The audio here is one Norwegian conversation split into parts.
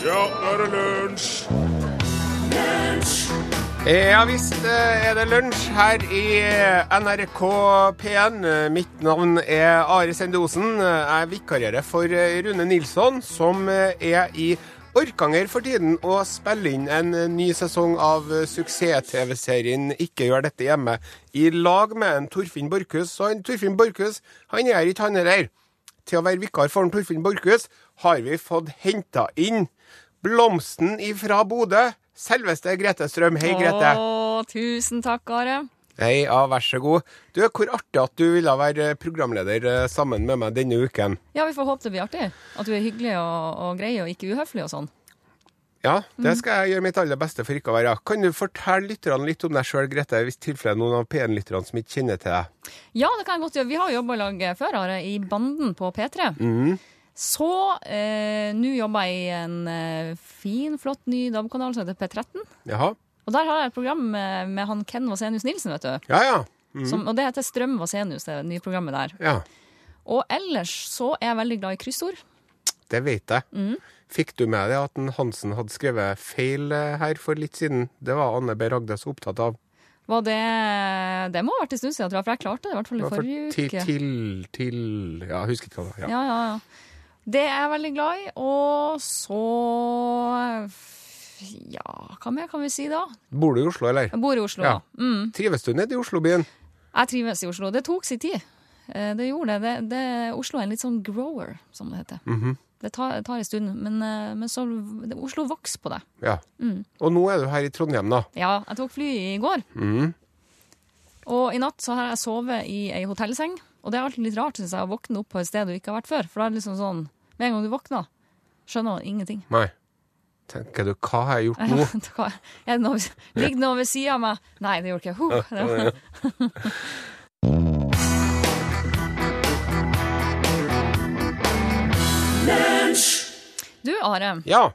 Ja, nå er det lunsj! Ja visst eh, er det lunsj her i eh, NRK P1. Eh, Mitt navn er Are Sendosen. Jeg vikarierer for eh, Rune Nilsson, som er i Orkanger for tiden og spiller inn en ny sesong av suksess-TV-serien Ikke gjør dette hjemme, i lag med en Torfinn Borchhus. Og en Torfinn Borchhus han er ikke han heller. Til å være vikar for Torfinn Borchhus har vi fått henta inn blomsten ifra Bodø. Selveste Grete Strøm. Hei, Grete. Å, tusen takk, Are. Hei, ja, vær så god. Du, Hvor artig at du ville være programleder eh, sammen med meg denne uken. Ja, vi får håpe det blir artig. At du er hyggelig og, og grei og ikke uhøflig og sånn. Ja, det skal jeg gjøre mitt aller beste for ikke å være. Kan du fortelle lytterne litt om deg sjøl, Grete, hvis tilfelle noen av P1-lytterne som ikke kjenner til deg? Ja, det kan jeg godt gjøre. Vi har jobba i lag før, Are, i Banden på P3. Så eh, nå jobber jeg i en eh, fin, flott ny DAB-kanal som heter P13. Jaha? Og der har jeg et program med, med han Ken Vasenius Nilsen, vet du. Ja, ja. Som, og det heter Strøm Vasenius, det nye programmet der. Ja, Og ellers så er jeg veldig glad i kryssord. det vet jeg. Fikk du med deg at Hansen hadde skrevet feil eh, her for litt siden? Det var Anne B. Ragde så opptatt av. Var det Det må ha vært en stund siden, tror jeg, for jeg klarte det i hvert fall i forrige uke. til, til Ja, jeg husker ikke hva det var. Ja. Ja, ja, ja. Det er jeg veldig glad i. Og så Ja, hva mer kan vi si da? Bor du i Oslo, eller? Jeg bor i Oslo, Ja. Mm. Trives du nede i Oslobyen? Jeg trives i Oslo. Det tok sin tid. Eh, Det gjorde det. det, det Oslo er en litt sånn grower, som det heter. Mhm. Det tar, tar en stund, men, eh, men så Oslo vokser på det. Ja. Mm. Og nå er du her i Trondheim, da. Ja, jeg tok fly i går. Mm. Og i natt så har jeg sovet i ei hotellseng. Og det er alltid litt rart synes jeg, å våkne opp på et sted du ikke har vært før. For da er det liksom sånn Med en gang du våkner, skjønner du ingenting. Nei. Tenker du, hva har jeg gjort nå? Er ligger det noe ved sida av meg? Nei, det gjorde ikke jeg. Huh, Du, Are. Ja.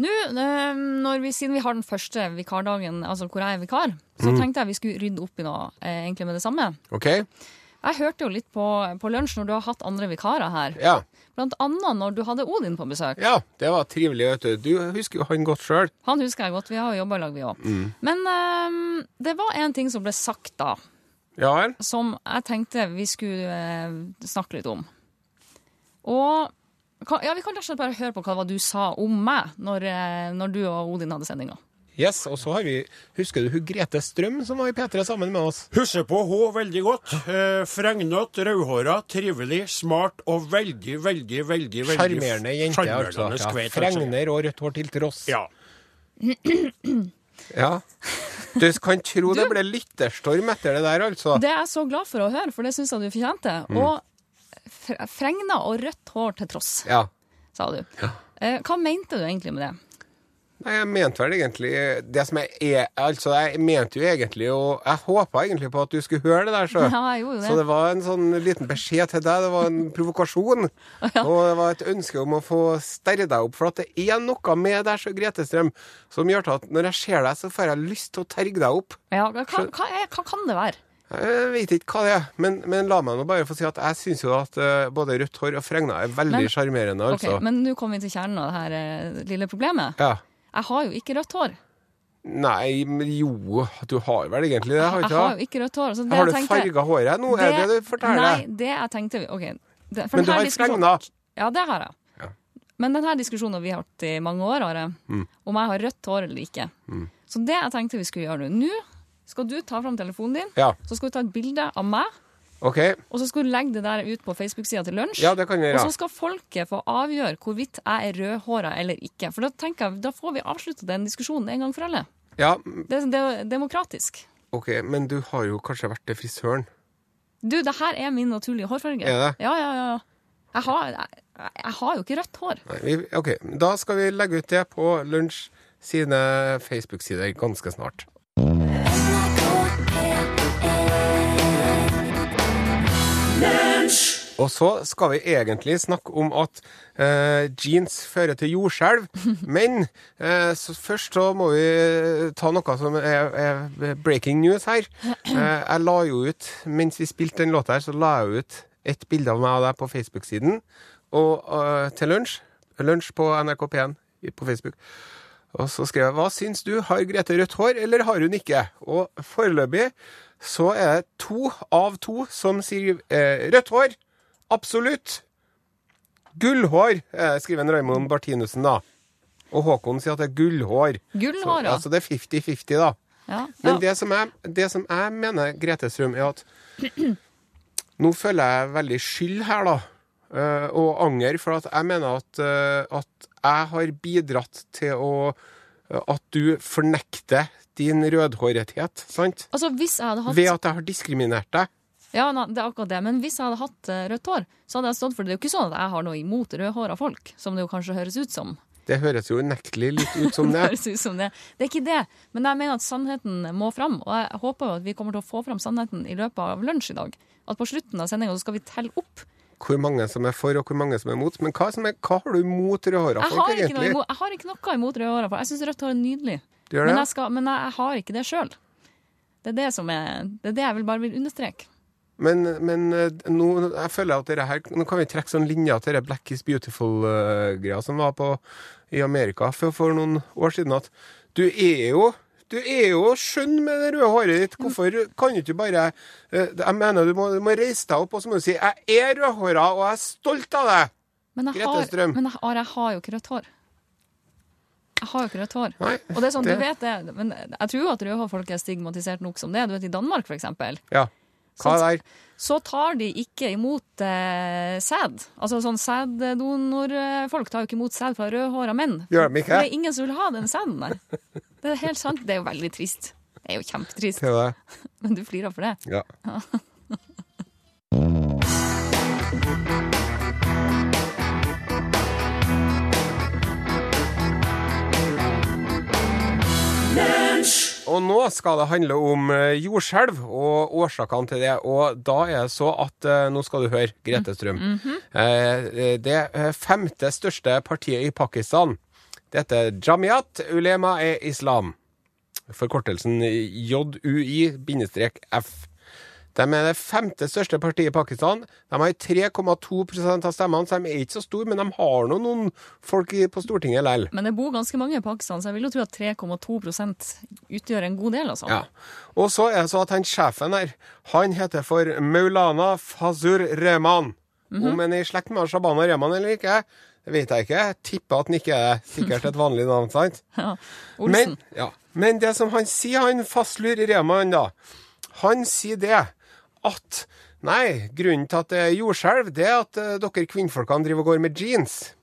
Nå, eh, når vi, siden vi har den første vikardagen, altså hvor jeg er vikar, Mm. så tenkte jeg vi skulle rydde opp i noe eh, egentlig med det samme. OK? Jeg hørte jo litt på, på lunsj når du har hatt andre vikarer her. Ja. Blant annet når du hadde Odin på besøk. ja. Det var trivelig, vet du. Du husker jo han godt sjøl. Han husker jeg godt, vi har jo jobba i lag, vi òg. Mm. Men um, det var en ting som ble sagt da, Ja vel? som jeg tenkte vi skulle uh, snakke litt om. Og ja, Vi kan rett og slett bare høre på hva du sa om meg når, eh, når du og Odin hadde sendinga. Yes, og så har vi Husker du hun Grete Strøm som var i P3 sammen med oss? Husker på hun veldig godt. Eh, Fregnete, rødhåra, trivelig, smart og veldig, veldig, veldig veldig Sjarmerende jente, altså. Ja. Fregner og rødt hår til tross. Ja. Ja. Du kan tro det ble lytterstorm etter det der, altså. Det er jeg så glad for å høre, for det syns jeg du fortjente. Og fre- fregna og rødt hår til tross, Ja. sa du. Ja. hva mente du egentlig med det? Nei, jeg mente vel egentlig det som jeg er Altså, jeg mente jo egentlig Og jeg håpa egentlig på at du skulle høre det der, så. Ja, jeg det. Så det var en sånn liten beskjed til deg. Det var en provokasjon. Og det var et ønske om å få sterre deg opp. For at det er noe med deg, så Grete Strøm, som gjør at når jeg ser deg, så får jeg lyst til å terge deg opp. Ja, hva, hva, er, hva kan det være? Jeg vet ikke hva det er, men, men la meg nå bare få si at jeg syns jo at uh, både rødt hår og fregner er veldig sjarmerende, Altså. Okay, men nå kommer vi til kjernen av det her uh, lille problemet. Ja. Jeg har jo ikke rødt hår. Nei, men jo, du har vel egentlig det, har Jeg ikke har jo ikke rødt hår. Så det Har du jeg tenkte- farga håret nå? er det det du forteller? Nei, det jeg tenkte Ok. Det, Men du har fregna. Ja, det har jeg. Ja. Men denne diskusjonen vi har hatt i mange år, Are, Mm. om jeg har rødt hår eller ikke. Så det jeg tenkte vi skulle gjøre nå Nå skal du ta fram telefonen din, Ja, så skal du ta et bilde av meg, Okay. og så skal du legge det der ut på Facebook-sida til lunsj. Ja, det kan vi Og så skal folket få avgjøre hvorvidt jeg er rødhåra eller ikke. For da tenker jeg, da får vi avslutta den diskusjonen en gang for alle. Ja, Det, det er demokratisk. OK, men du har jo kanskje vært til frisøren? Du, det her er min naturlige hårfarge. Er det? Ja, ja, ja. Jeg har, jeg, jeg har jo ikke rødt hår. Nei, vi, OK. Da skal vi legge ut det på Lunsj sine Facebook-sider ganske snart. Og så skal vi egentlig snakke om at eh, jeans fører til jordskjelv. Men eh, så først så må vi ta noe som er, er breaking news her. Eh, jeg la jo ut, mens vi spilte den låta her, så la jeg ut et bilde av meg og deg på Facebook-siden og, eh, til lunsj. Lunsj på NRK P1 på Facebook. Og så skrev jeg 'Hva syns du? Har Grete rødt hår, eller har hun ikke?' Og foreløpig så er det to av to som sier eh, rødt hår. Absolutt. Gullhår, eh, skriver Raymond Bartinussen, da. Og Håkon sier at det er gullhår. Gullhår, Så, ja. altså det er 50-50, da. ja. Men det, som jeg, det som jeg mener, Grete Strøm, er at nå føler jeg veldig skyld her, da. eh, og anger, for at jeg mener at, eh, at jeg har bidratt til å At du fornekter din rødhårethet, sant? Altså, hvis jeg hadde hatt Ved at jeg har diskriminert deg. Ja, nei, det er akkurat det. Men hvis jeg hadde hatt eh, rødt hår, så hadde jeg stått for det. Det er jo ikke sånn at jeg har noe imot rødhåra folk, som det jo kanskje høres ut som. Det høres jo unektelig litt ut som Det det. høres ut som det. Det er ikke det. Men jeg mener at sannheten må fram. Og jeg håper jo at vi kommer til å få fram sannheten i løpet av lunsj i dag. At på slutten av sendinga så skal vi telle opp. Hvor mange som er for, og hvor mange som er mot. Men hva, som er, hva har du imot rødhåra folk, ikke noe imot, jeg har ikke noe imot rødhåra folk. Jeg syns rødt hår er nydelig. Men jeg, skal, men jeg har ikke det sjøl. Det er det som er Det er det jeg vil bare vil understreke. Men, men eh, nå jeg føler at dere her, nå kan vi trekke sånn linja til det Black is beautiful-greia som var på, i Amerika for, for noen år siden. At du er jo du er jo skjønn med det røde håret ditt. Hvorfor kan du ikke bare eh, Jeg mener du må, du må reise deg opp og så må du si 'Jeg er rødhåra, og jeg er stolt av deg'. Men jeg Grete har, Strøm. men jeg har, jeg har jo ikke rødt hår. Jeg har jo ikke rødt hår. Nei, Og det er sånn, det- du vet det, men jeg tror jo at rødhårfolk er stigmatisert nok som det. Du vet, I Danmark, for eksempel, Ja. Hva Sånn- er der? så tar de ikke imot eh, sæd. Altså sånn sæddonorfolk tar jo ikke imot sæd fra rødhåra menn. Gjør de ikke? Det er ingen som vil ha den sæden der. Det er helt sant. Det er jo veldig trist. Det er jo kjempetrist. Det? Men du flirer for det. Ja. Og nå skal det handle om eh, jordskjelv og årsakene til det. Og da er det så at eh, Nå skal du høre, Grete Strøm. Eh, Det eh, femte største partiet i Pakistan, det heter Jamiat Ulema e Islam. Forkortelsen JUI-F. De er det femte største partiet i Pakistan. De har 3,2% av stemmene, så de er ikke så store, men de har nå noen folk på Stortinget likevel. Men det bor ganske mange i Pakistan, så jeg vil jo tro at 3,2% utgjør en god del. altså. Ja. Og så er det så at han sjefen her, han heter for Maulana Fazur Rehman. Om han er i slekt med Shabana Rehman eller ikke, det vet jeg ikke. Jeg tipper at han ikke er sikkert et vanlig navn, sant? Ja. Olsen. Men, ja. Men det som han sier, han fastlur Rehman, da, han sier det at Nei, grunnen til at det er jordskjelv, det er at eh, dere kvinnfolkene driver og går med jeans.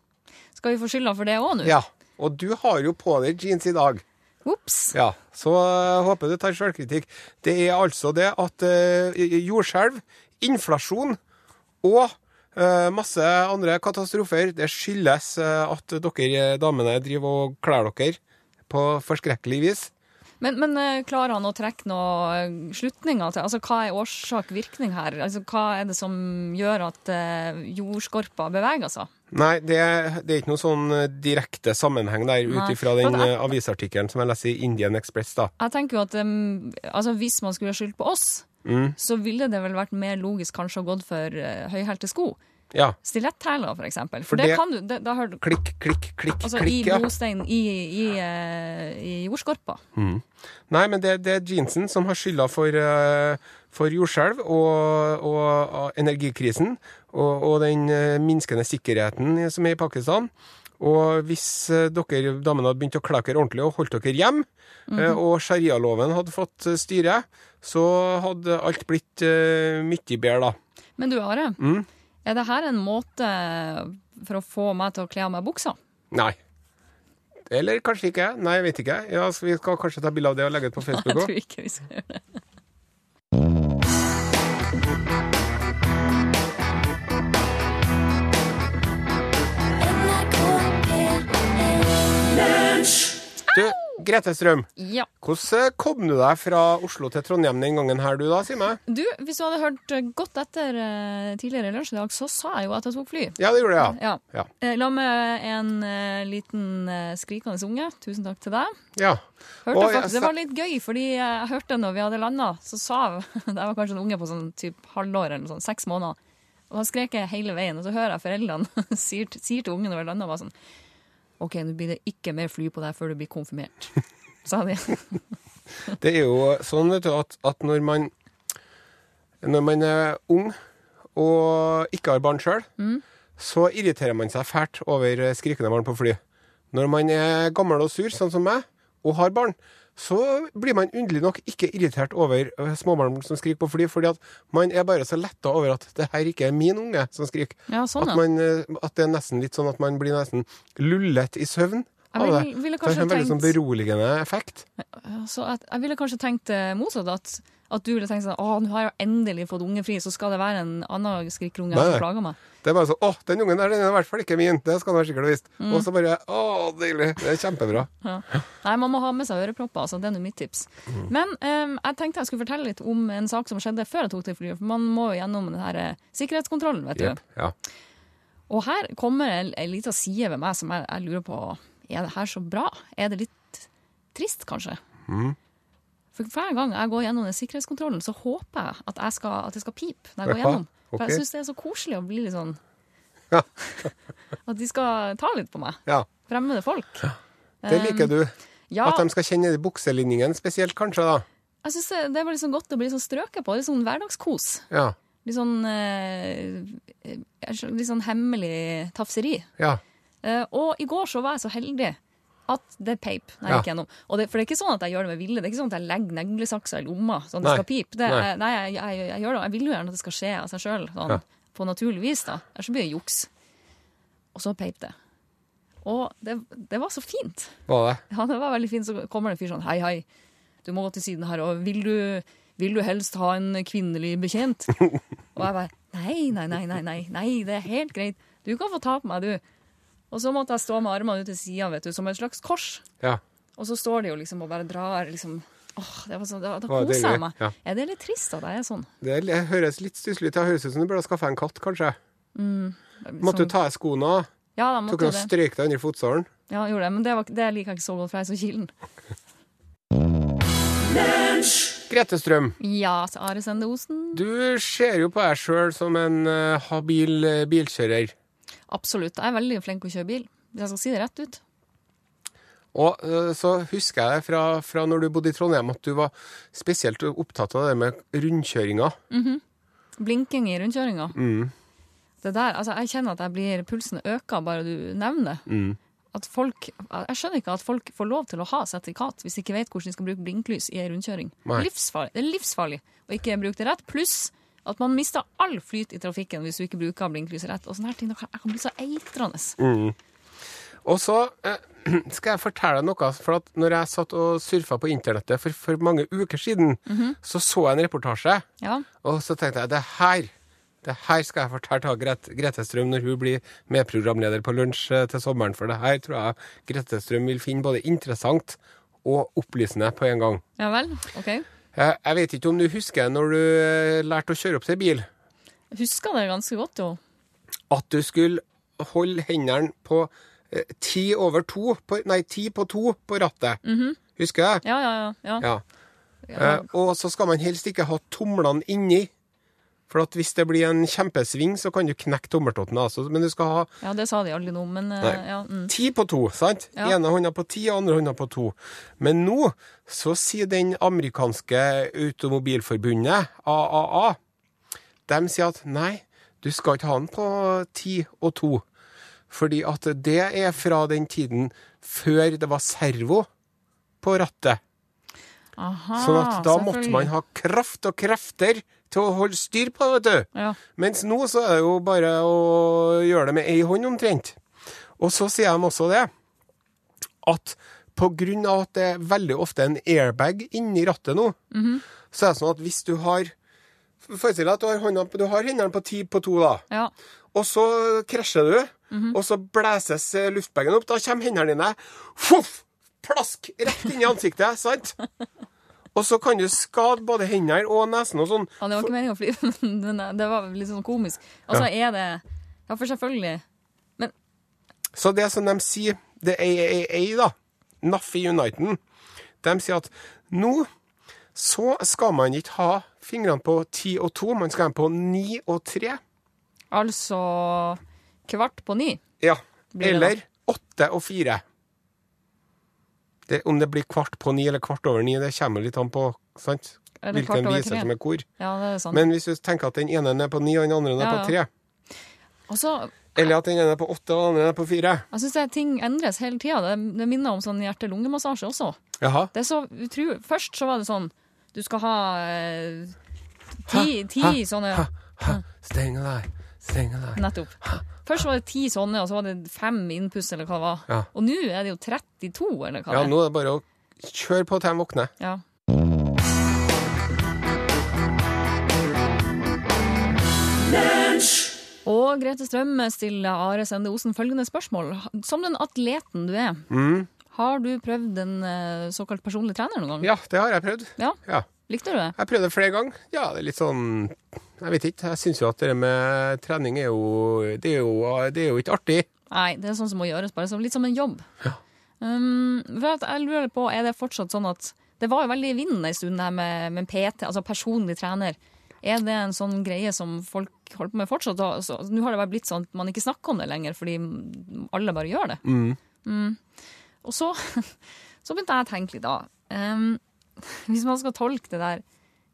Skal vi få skylda for det òg nå? Ja. Og du har jo på deg jeans i dag. Ops. Ja, så jeg håper du tar selvkritikk. Det er altså det at uh, jordskjelv, inflasjon og eh, masse andre katastrofer, det skyldes eh, at dere damene driver og kler dere på forskrekkelig vis. Men, men eh, klarer han å trekke noen slutninger til altså, Hva er årsak-virkning her? Altså, hva er det som gjør at uh, jordskorpa beveger seg? Nei, det, det er ikke noe sånn eh, direkte sammenheng der, ut ifra den jeg- eh, avisartikkelen som jeg leser i Indian Express, da. Jeg tenker jo at um, altså, Hvis man skulle ha skyldt på oss, Mm. så ville det vel vært mer logisk kanskje å gått for uh, høyhælte sko. Ja. Stiletthæler, for eksempel. For, For det, det- kan du det, Da har du Klikk, klikk, klikk, Altså i klikk, ja. i, i, i, eh, i jordskorpa. Nei, men det, det er jeansen som har skylda for, eh, for jordskjelv og, og, energikrisen og, og den eh, minskende sikkerheten som er i Pakistan. Og hvis dere damene hadde begynt å kle dere ordentlig og holdt dere hjem, -hmm. og sharialoven hadde fått styre, så hadde alt blitt uh, mye bedre, da. Men du Are, Mm. Er det her en måte for å få meg til å kle av meg buksa? Nei. Eller kanskje ikke. Nei, jeg vet ikke. Ja, så Vi skal kanskje ta bilde av det og legge ut på Jeg Facebook òg. tror ikke vi skal gjøre det. Du, Grete Strøm. Ja. Hvordan kom du deg fra Oslo til Trondheim den gangen her, du da, si meg? Du, hvis du hadde hørt eh, godt etter eh, tidligere i lunsj i dag, så sa jeg jo at jeg tok fly. Ja, det gjorde jeg, ja. Ja. Ja. Eh, La med en eh, liten eh, skrikende unge. Tusen takk til deg. ja. Hørte Og faktisk, det var litt gøy, fordi jeg hørte når vi hadde landa, så sa Det var kanskje en unge på sånn typ halvår eller sånn, seks måneder. Og han skrek jeg hele veien, og så hører jeg foreldrene sier, sier til ungen når vi lander, bare sånn OK, nå blir det ikke mer fly på deg før du blir konfirmert. Sa de. Det er jo sånn vet du, at, at når man Når man er ung og ikke har barn sjøl, så irriterer man seg fælt over skrikende barn på fly. Når man er gammel og sur, sånn som meg, og har barn, så blir man underlig nok ikke irritert over eh, småbarn som skriker på fly, fordi at man er bare så letta over at det her ikke er min unge som skriker. Ja, sånn, At, man, eh, at det er nesten litt sånn at man blir nesten lullet i søvn Jeg vil- ville Det har en veldig sånn beroligende effekt. Ja, Så jeg, jeg ville kanskje tenkt eh, motsatt. At, at du ville tenkt sånn Å, nå har jeg endelig fått ungefri, så skal det være en annen skrikkerunge som plager meg. Det er bare sånn Å, den ungen der, den er i hvert fall ikke min. Det skal han være sikkert visst. Mm. Og så bare Å, deilig. Det er kjempebra. Ja. Nei, man må ha med seg ørepropper. Altså, det er nå mitt tips. Mm. Men um, jeg tenkte jeg skulle fortelle litt om en sak som skjedde før jeg tok til flyet. For man må jo gjennom den her eh, sikkerhetskontrollen, vet yep. du. Ja. Og her kommer en, en liten side ved meg som jeg, jeg lurer på Er det her så bra? Er det litt trist, kanskje? Mm. For hver gang jeg går gjennom den sikkerhetskontrollen, så håper jeg at, jeg skal, at det skal pipe når jeg går gjennom. For jeg syns det er så koselig å bli litt sånn Ja. At de skal ta litt på meg. ja. Fremmede folk. Det liker du. Ja, At de skal kjenne i bukselinningen spesielt, kanskje, da. jeg synes det, det var liksom godt å bli sånn strøket på. Litt sånn hverdagskos. Ja. Litt sånn, eh, eh, litt sånn hemmelig tafseri. Ja. Eh, og i går så var jeg så heldig at det peip. når jeg gikk gjennom. Og det, for det er ikke sånn at jeg gjør det med vilje. Det er ikke sånn at jeg legger neglesaksa i lomma sånn at det skal pipe. Det, Nei. nei, jeg, jeg, jeg gjør det. Jeg vil jo gjerne at det skal skje av seg sjøl, sånn, på naturlig vis. da. Ellers blir det juks. Og så peip det. Og det, det var så fint. Var det? Ja, det var veldig fint. Så kommer det en fyr sånn Hei, hei, du må gå til siden her, og vil du, vil du helst ha en kvinnelig bekjent? og jeg bare Nei, nei, nei, nei, nei, nei, det er helt greit. Du kan få ta på meg, du. Og så måtte jeg stå med armene ut til sida, vet du, som et slags kors. Ja. Og så står de jo liksom og bare drar liksom Åh, det var sånn, da, da koser jeg meg. Ja. Er det litt trist at jeg er sånn? Det er- høres litt stusslig ut. Det høres ut som du burde ha skaffa en katt, kanskje. Måtte du Sånn- ta av skoene? Ja, da Tok måtte du jeg det. strøyk deg under fotsålen? Ja, jeg gjorde det, men det, var, det liker jeg ikke så godt, for jeg er så kilden. Grete Strøm, Ja, så Are Sende Osen. du ser jo på deg sjøl som en uh, habil eh, bilkjører. Absolutt. Jeg er veldig flink til å kjøre bil. Hvis jeg skal si det rett ut. Og eh, så husker jeg fra, fra når du bodde i Trondheim, at du var spesielt opptatt av det med rundkjøringa. Blinking i rundkjøringa. Mm. Det der, altså jeg kjenner at jeg blir, pulsen øker bare du nevner det. Mm. At folk, jeg skjønner ikke at folk får lov til å ha sertifikat hvis de ikke vet hvordan de skal bruke blinklys i ei rundkjøring. Livsfarlig. Det er livsfarlig å ikke bruke det rett. Pluss at man mister all flyt i trafikken hvis du ikke bruker blinklyset rett. Og sånne her ting, Jeg kan bli så eitrende. Mm. Og så eh, skal jeg fortelle deg noe. For at når jeg satt og surfa på internettet for, for mange uker siden, så så jeg en reportasje. Ja. Og så tenkte jeg det her det her skal jeg fortelle til Grete, Grete Strøm når hun blir medprogramleder på lunsj eh, til sommeren. For det her tror jeg Grete Strøm vil finne både interessant og opplysende på en gang. ja vel. OK. Jeg vet ikke om du husker når du eh, lærte å kjøre opp til bil, Jeg husker det ganske godt, jo. at du skulle holde hendene på eh, ti over to på, Nei, ti på to på rattet. Husker jeg? Ja, ja. ja. Ja. ja. Eh, og så skal man helst ikke ha tomlene inni. For at hvis det blir en kjempesving, så kan du knekke tommeltotten. Altså. Men du skal ha Ja, det sa de aldri nå, men eh, Nei. ja. Mm. ti på to, sant? Ja. Ene hånda på ti, andre hånda på to. Men nå så sier den amerikanske automobilforbundet, AAA, de sier at nei, du skal ikke ha den på ti og to. Fordi at det er fra den tiden før det var servo på rattet. Aha, Sånn at da måtte man ha kraft og krefter til å holde styr på vet du. Ja. Mens nå så er det jo bare å gjøre det med ei hånd omtrent. Og så sier de også det, at på grunn av at det er veldig ofte en airbag inni rattet nå, så er det sånn at hvis du har Forestill deg at du har, hånda, du har hendene på ti på to, da. ja. Og så krasjer du, og så blæses eh, luftbagen opp. Da kommer hendene dine Fuff! Plask! Rett inn i ansiktet, sant? Og så kan du skade både hendene og nesen og sånn. Ja, det var ikke meningen å flire, men det var litt sånn komisk. Og så ja. er det Ja, for selvfølgelig. Men Så det som de sier, det er AAA, da, NAFI Uniten, de sier at nå så skal man ikke ha fingrene på ti og to, man skal ha dem på ni og tre. altså Kvart på ni. Ja. Eller åtte og fire. Det, om det blir kvart på ni eller kvart over ni, det kommer litt an på sant? Hvilken viser som er hvor. Ja, det er sant. Men hvis du tenker at den ene er på ni, og den andre er Ja, på tre, Også, eller at den ene er på åtte, og den andre er på fire jeg syns ting endres hele tida. Det, det minner om sånn hjerte-lunge-massasje også. Jaha. Det så utro... Først så var det sånn Du skal ha eh, ti, ti sånne Ha, Steng deg, steng deg. Nettopp. Først var det ti sånne, og så var det fem innpuss, eller hva det var. Ja. Og nå er det jo 32, eller hva Ja, det er. nå er det bare å kjøre på til de våkner. Ja. Og Grete Strømme stiller Are Sende Osen følgende spørsmål. Som den atleten du er, Mm. har du prøvd en eh, såkalt personlig trener noen gang? Ja, det har jeg prøvd. Ja. Ja. Likte du det? Jeg prøvde det flere ganger. Ja, det er litt sånn Jeg vet ikke. Jeg syns jo at det med trening er jo Det er jo, det er jo ikke artig. Nei, det er sånn som må gjøres, bare som, litt som en jobb. Um, jeg lurer på, er det fortsatt sånn at Det var jo veldig i vinden en stund, det her med, med PT, altså personlig trener. Er det en sånn greie som folk holder på med fortsatt? Altså, Nå har det bare blitt sånn at man ikke snakker om det lenger, fordi alle bare gjør det. Mm. Og så, så begynte jeg å tenke litt, da. Um, hvis man skal tolke det der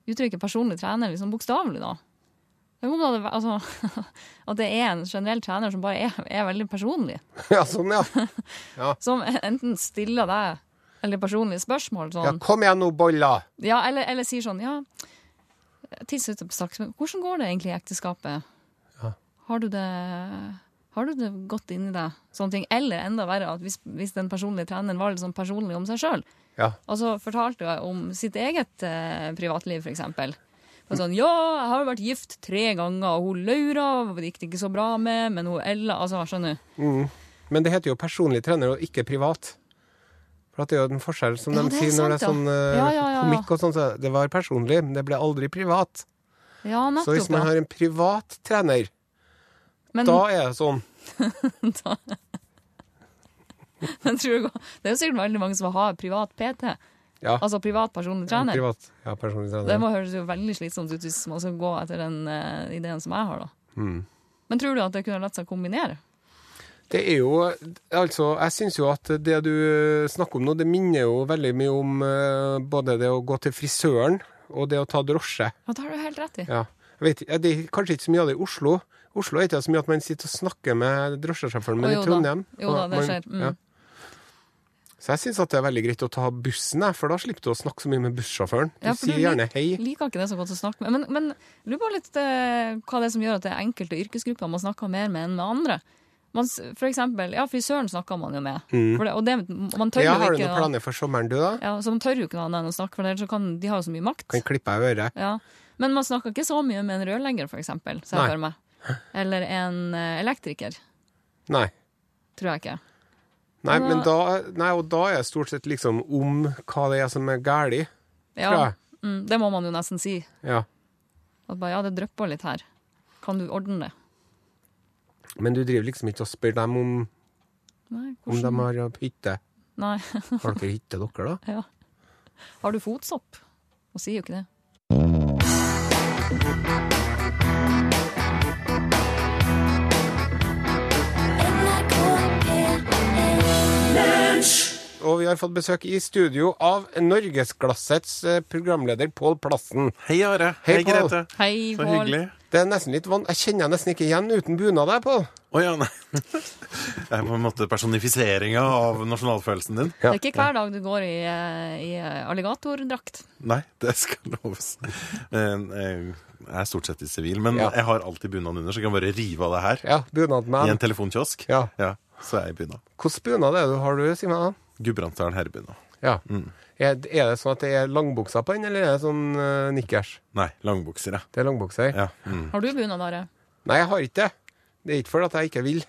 uttrykket personlig trener liksom bokstavelig, da. Tenk om det hadde altså, at det er en generell trener som bare er, er veldig personlig. Ja, sånn, ja. Som enten stiller deg eller personlige spørsmål. Ja, Sånn. kom igjen nå, bolla! Ja, eller, eller sier sånn Ja, tilsett straks, men hvordan går det egentlig i ekteskapet? Har du det har du det godt inni deg? Sånne ting. Eller enda verre, at hvis, hvis den personlige treneren var litt sånn personlig om seg sjøl. Ja. så fortalte hun om sitt eget eh, privatliv, for eksempel. Og Sånn, ja, jeg har vært gift tre ganger, og hun Laura gikk det ikke så bra med, men hun Ella Altså, skjønner du? Men det heter jo personlig trener og ikke privat. For det er jo en forskjell, som Ja, de sier sant, når det er sånn eh, ja. Ja, komikk og sånn. Så det var personlig, men det ble aldri privat. Ja, Så hvis man har en privat trener, Men, da er det sånn. men tror du, det er jo sikkert veldig mange som har privat PT. Ja. Altså privat personlig trener. Privat, ja, personlig Det må høres jo veldig slitsomt ut hvis man skal gå etter den uh, ideen som jeg har, da. Mm. Men tror du at det kunne latt seg kombinere? Det er jo Altså, jeg syns jo at det du snakker om nå, det minner jo veldig mye om uh, både det å gå til frisøren og det å ta drosje. Ja, det har du helt rett i. Ja. Jeg vet, det er kanskje ikke så mye av det i Oslo. Oslo er ikke så mye at man sitter og snakker med drosjesjåføren, men i. Trondheim Jo da, det skjer. Mm. ja. Så jeg syns det er veldig greit å ta bussen, for da slipper du å snakke så mye med bussjåføren. Du Ja, sier du gjerne hei. Liker ikke det så godt å snakke med. Men, men lurer på litt eh, hva det er som gjør at det er enkelte yrkesgrupper man snakker mer med enn med andre. Man, for eksempel, ja, frisøren snakker man jo med. For det, og det, man tør Mm. Ja, jo har du ikke noen planer for sommeren, du, da? Ja, så man tør jo ikke noe annet enn å snakke, for så kan, de har jo så mye makt. Kan klippe av øret. Ja. Men man snakker ikke så mye med en rørlegger, for eksempel, ser jeg for meg. Eller en eh, elektriker. Nei. Tror jeg ikke. Nei, Men da, nei, og da er det stort sett liksom om hva det er som er galt. Ja, mm, det må man jo nesten si. Ja. At bare, ja, det drypper litt her. Kan du ordne det? Men du driver liksom ikke og spør dem om, Nei, om de har hytte. Nei. Har dere hytte, dere, da? ja. Har du fotsopp? Og sier jo ikke det. Og vi har fått besøk i studio av Norgesglassets eh, programleder Pål Plassen. Hei, Are. Hei, Hei, Grete. Hei, Så Paul. hyggelig. Det er nesten litt van Jeg kjenner deg nesten ikke igjen uten bunad der, Pål. Å ja, nei. Det er på en måte personifiseringa av nasjonalfølelsen din. Det er ikke hver dag du går i, eh, i eh, alligatordrakt. Nei, det skal loves. Men, Jeg er stort sett i sivil, men Ja. jeg har alltid bunad under, så jeg kan bare rive av det her. Ja, I en telefonkiosk. Ja. Så er jeg i bunad. Hvilken bunad er det du har, du, Simen? Gudbrandsdalen herrebunad. Ja. Er, er det sånn at det er langbukser på den, eller er det sånn uh, nikkers? Nei, langbukser, ja. Det er langbukser? ja. Mm. Har du bunad, Are? Nei, jeg har ikke det. Det er ikke fordi jeg ikke vil.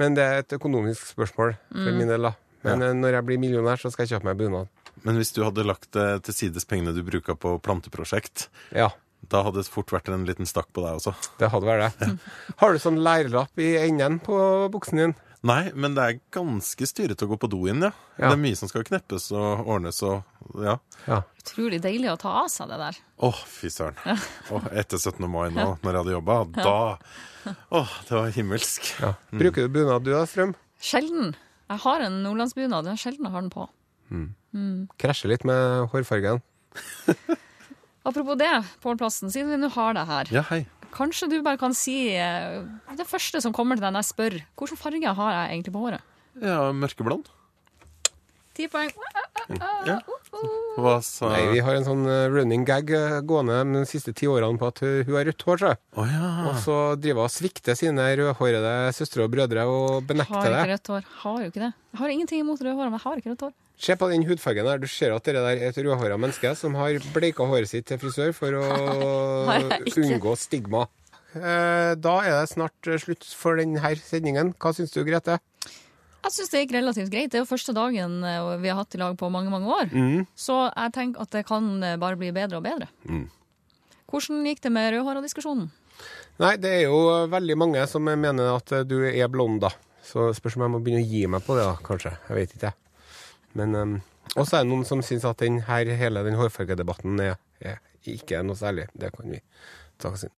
Men det er et økonomisk spørsmål for min del, da. Men Ja. eh, når jeg blir millionær, så skal jeg kjøpe meg bunad. Men hvis du hadde lagt til sides pengene du bruker på planteprosjekt, Ja, da hadde det fort vært en liten stakk på deg også. det hadde vært det. Har du sånn leirlapp i enden på buksen din? Nei, men det er ganske styrete å gå på do inn, ja. Ja. Det er mye som skal kneppes og ordnes og ja. Ja. Utrolig deilig å ta av seg det der. Å, fy søren. Åh, etter 17. mai nå, når jeg hadde jobba, da Åh, det var himmelsk. ja. Bruker du bunad du da, Strøm? Sjelden. Jeg har en nordlandsbunad. Det er sjelden jeg har den på. Krasjer litt med hårfargen. Apropos det, Pål Plassen, siden vi nå har deg her. Ja, hei. Kanskje du bare kan si eh, det første som kommer til deg når jeg spør. Hvilken farge har jeg egentlig på håret? Ja, mørkeblond. Ti poeng. Ja. Hva sa Nei, vi har en sånn eh, running gag eh, gående de siste ti årene på at hun har rødt hår, så. Å ja. Og så driver hun og svikter sine rødhårede søstre og brødre og Har benekter ikke rødt hår. Har jo ikke det. Jeg har ingenting imot røde hår, men jeg har ikke rødt hår. Se på den hudfargen her. Du ser at det der er et rødhåra menneske som har bleika håret sitt til frisør for å unngå stigma. Eh, Da er det snart eh, slutt for denne sendingen. Hva syns du, Grete? Jeg syns det gikk relativt greit. Det er jo første dagen eh, vi har hatt i lag på mange mange år. Mm. Så jeg tenker at det kan bare bli bedre og bedre. Hvordan gikk det med rødhåra-diskusjonen? Nei, det er jo veldig mange som mener at du er blond, da. Så spørs om jeg må begynne å gi meg på det, da, kanskje. Jeg vet ikke. Men um, også er det noen som syns at den her, hele den hårfargedebatten er, er ikke noe særlig. Det kan vi ta oss inn.